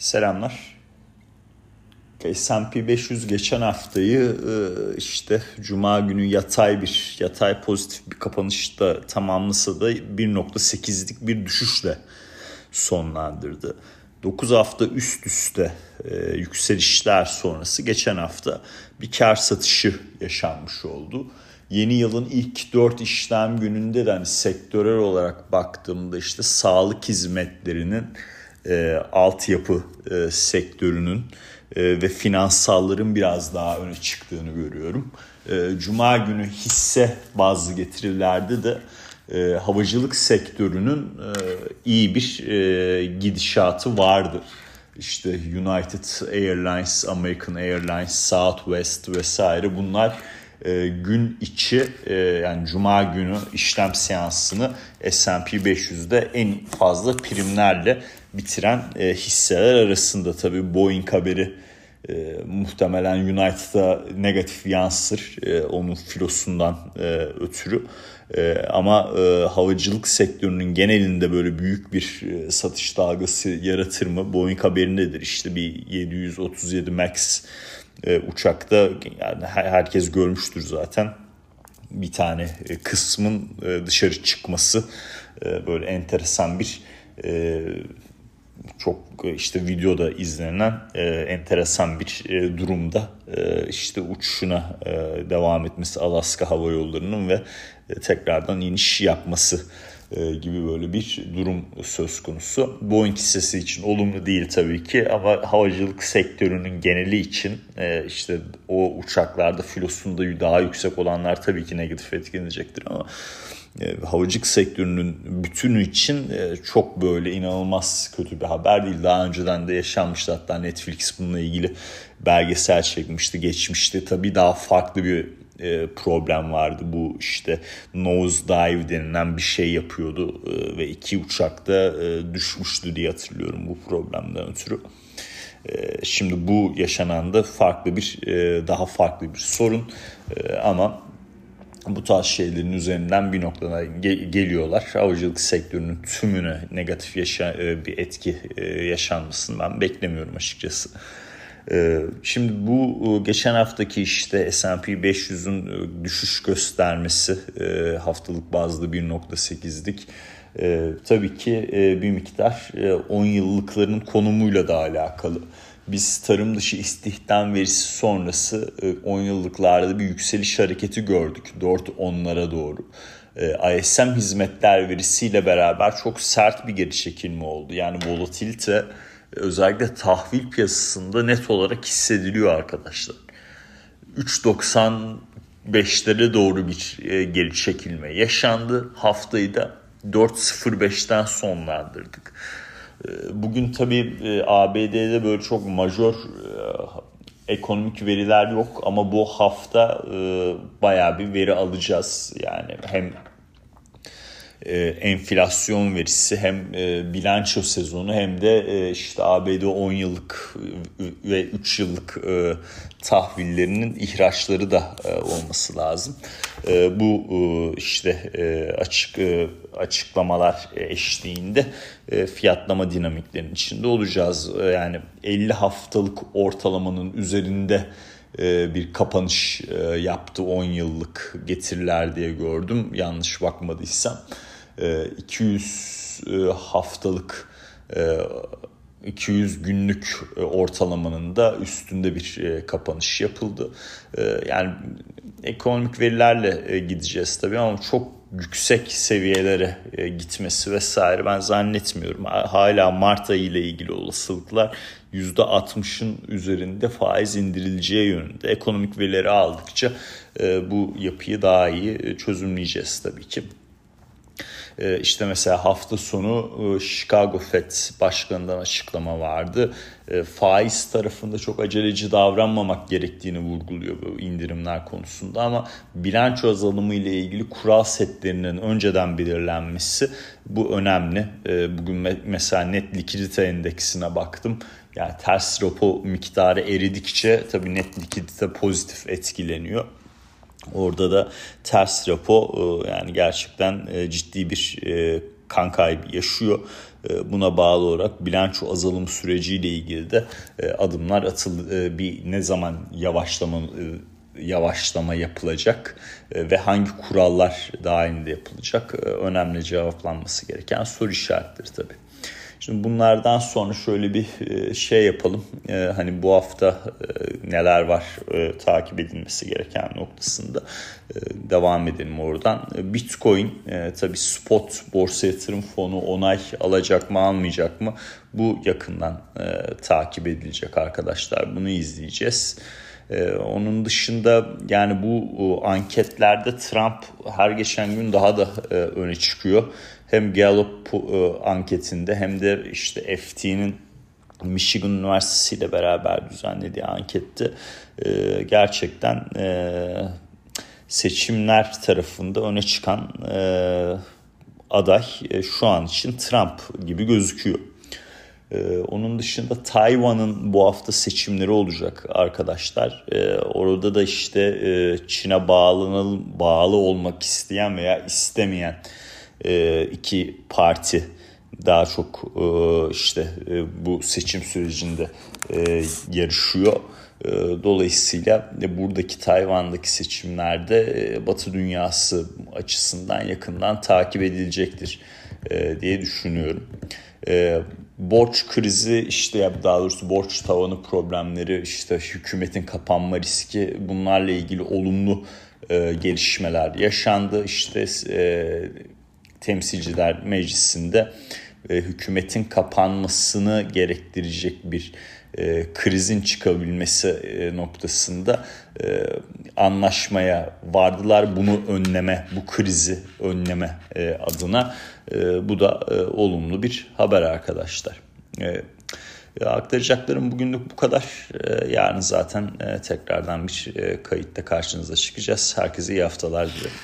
Selamlar. S&P 500 geçen haftayı e, işte Cuma günü yatay bir yatay pozitif bir kapanışta tamamlasa da 1.8'lik bir düşüşle sonlandırdı. 9 hafta üst üste e, yükselişler sonrası geçen hafta bir kar satışı yaşanmış oldu. Yeni yılın ilk 4 işlem gününde de hani sektörel olarak baktığımda işte sağlık hizmetlerinin e, altyapı e, sektörünün e, ve finansalların biraz daha öne çıktığını görüyorum. E, Cuma günü hisse bazlı getirilerde de e, havacılık sektörünün e, iyi bir e, gidişatı vardı. İşte United Airlines, American Airlines, Southwest vesaire bunlar e, gün içi e, yani cuma günü işlem seansını S&P 500'de en fazla primlerle bitiren e, hisseler arasında tabii Boeing haberi e, muhtemelen United'a negatif yansır e, onun filosundan e, ötürü. E, ama e, havacılık sektörünün genelinde böyle büyük bir e, satış dalgası yaratır mı? Boeing haberindedir işte bir 737 MAX e, uçakta yani herkes görmüştür zaten bir tane e, kısmın e, dışarı çıkması e, böyle enteresan bir çok e, işte videoda izlenen e, enteresan bir e, durumda e, işte uçuşuna e, devam etmesi Alaska Hava Yolları'nın ve e, tekrardan iniş yapması gibi böyle bir durum söz konusu. Boeing hissesi için olumlu değil tabii ki ama havacılık sektörünün geneli için e, işte o uçaklarda filosunda daha yüksek olanlar tabii ki negatif etkilenecektir ama e, havacılık sektörünün bütünü için çok böyle inanılmaz kötü bir haber değil. Daha önceden de yaşanmıştı hatta Netflix bununla ilgili belgesel çekmişti, geçmişti. Tabii daha farklı bir e, problem vardı. Bu işte nose dive denilen bir şey yapıyordu e, ve iki uçakta e, düşmüştü diye hatırlıyorum bu problemden ötürü. E, şimdi bu yaşanan da farklı bir e, daha farklı bir sorun e, ama bu tarz şeylerin üzerinden bir noktada ge- geliyorlar. Havacılık sektörünün tümüne negatif yaşa- e, bir etki e, yaşanmasını ben beklemiyorum açıkçası. Ee, şimdi bu e, geçen haftaki işte S&P 500'ün e, düşüş göstermesi e, haftalık bazlı 1.8'lik tabii ki bir miktar 10 yıllıkların konumuyla da alakalı. Biz tarım dışı istihdam verisi sonrası 10 yıllıklarda bir yükseliş hareketi gördük 4-10'lara doğru. ISM hizmetler verisiyle beraber çok sert bir geri çekilme oldu. Yani volatilite özellikle tahvil piyasasında net olarak hissediliyor arkadaşlar. 3.95'lere doğru bir e, geri çekilme yaşandı. Haftayı da 4.05'ten sonlandırdık. E, bugün tabii e, ABD'de böyle çok majör ekonomik veriler yok ama bu hafta bayağı bir veri alacağız. Yani hem enflasyon verisi hem e, bilanço sezonu hem de e, işte ABD 10 yıllık ve 3 yıllık e, tahvillerinin ihraçları da e, olması lazım. E, bu e, işte e, açık e, açıklamalar eşliğinde e, fiyatlama dinamiklerinin içinde olacağız. E, yani 50 haftalık ortalamanın üzerinde e, bir kapanış e, yaptı 10 yıllık getiriler diye gördüm yanlış bakmadıysam. 200 e, e, haftalık 200 e, günlük ortalamanın da üstünde bir kapanış yapıldı. Yani ekonomik verilerle gideceğiz tabii ama çok yüksek seviyelere gitmesi vesaire ben zannetmiyorum. Hala Mart ayı ile ilgili olasılıklar %60'ın üzerinde faiz indirileceği yönünde. Ekonomik verileri aldıkça bu yapıyı daha iyi çözümleyeceğiz tabii ki. Ee, işte mesela hafta sonu e, Chicago Fed başkanından açıklama vardı. Ee, faiz tarafında çok aceleci davranmamak gerektiğini vurguluyor bu indirimler konusunda ama bilanço azalımı ile ilgili kural setlerinin önceden belirlenmesi bu önemli. Ee, bugün mesela net likidite endeksine baktım. Yani ters repo miktarı eridikçe tabii net likidite pozitif etkileniyor. Orada da ters repo e, yani gerçekten e, ciddi bir e, kan kaybı yaşıyor. Buna bağlı olarak bilanço azalım süreciyle ilgili de adımlar atıldı. Bir ne zaman yavaşlama yavaşlama yapılacak ve hangi kurallar dahilinde yapılacak önemli cevaplanması gereken soru işaretleri tabii. Şimdi bunlardan sonra şöyle bir e, şey yapalım. E, hani bu hafta e, neler var takip edilmesi gereken noktasında devam edelim oradan. Bitcoin tabi spot borsa yatırım fonu onay alacak mı almayacak mı? Bu yakından takip edilecek arkadaşlar. Bunu izleyeceğiz. Onun dışında yani bu anketlerde Trump her geçen gün daha da öne çıkıyor hem Gallup e, anketinde hem de işte FT'nin Michigan Üniversitesi ile beraber düzenlediği ankette e, gerçekten e, seçimler tarafında öne çıkan aday şu an için Trump gibi gözüküyor. Onun dışında Tayvan'ın bu hafta seçimleri olacak arkadaşlar. orada da işte Çin'e bağlı, bağlı olmak isteyen veya istemeyen e, iki parti daha çok e, işte e, bu seçim sürecinde e, yarışıyor. E, dolayısıyla buradaki Tayvan'daki seçimlerde e, Batı dünyası açısından yakından takip edilecektir e, diye düşünüyorum. Borç krizi işte daha doğrusu borç tavanı problemleri işte hükümetin kapanma riski bunlarla ilgili olumlu e, gelişmeler yaşandı. İşte e, Temsilciler Meclisi'nde e, hükümetin kapanmasını gerektirecek bir e, krizin çıkabilmesi e, noktasında e, anlaşmaya vardılar. Bunu önleme, bu krizi önleme e, adına e, bu da e, olumlu bir haber arkadaşlar. E, aktaracaklarım bugünlük bu kadar. E, yarın zaten e, tekrardan bir e, kayıtta karşınıza çıkacağız. Herkese iyi haftalar dilerim.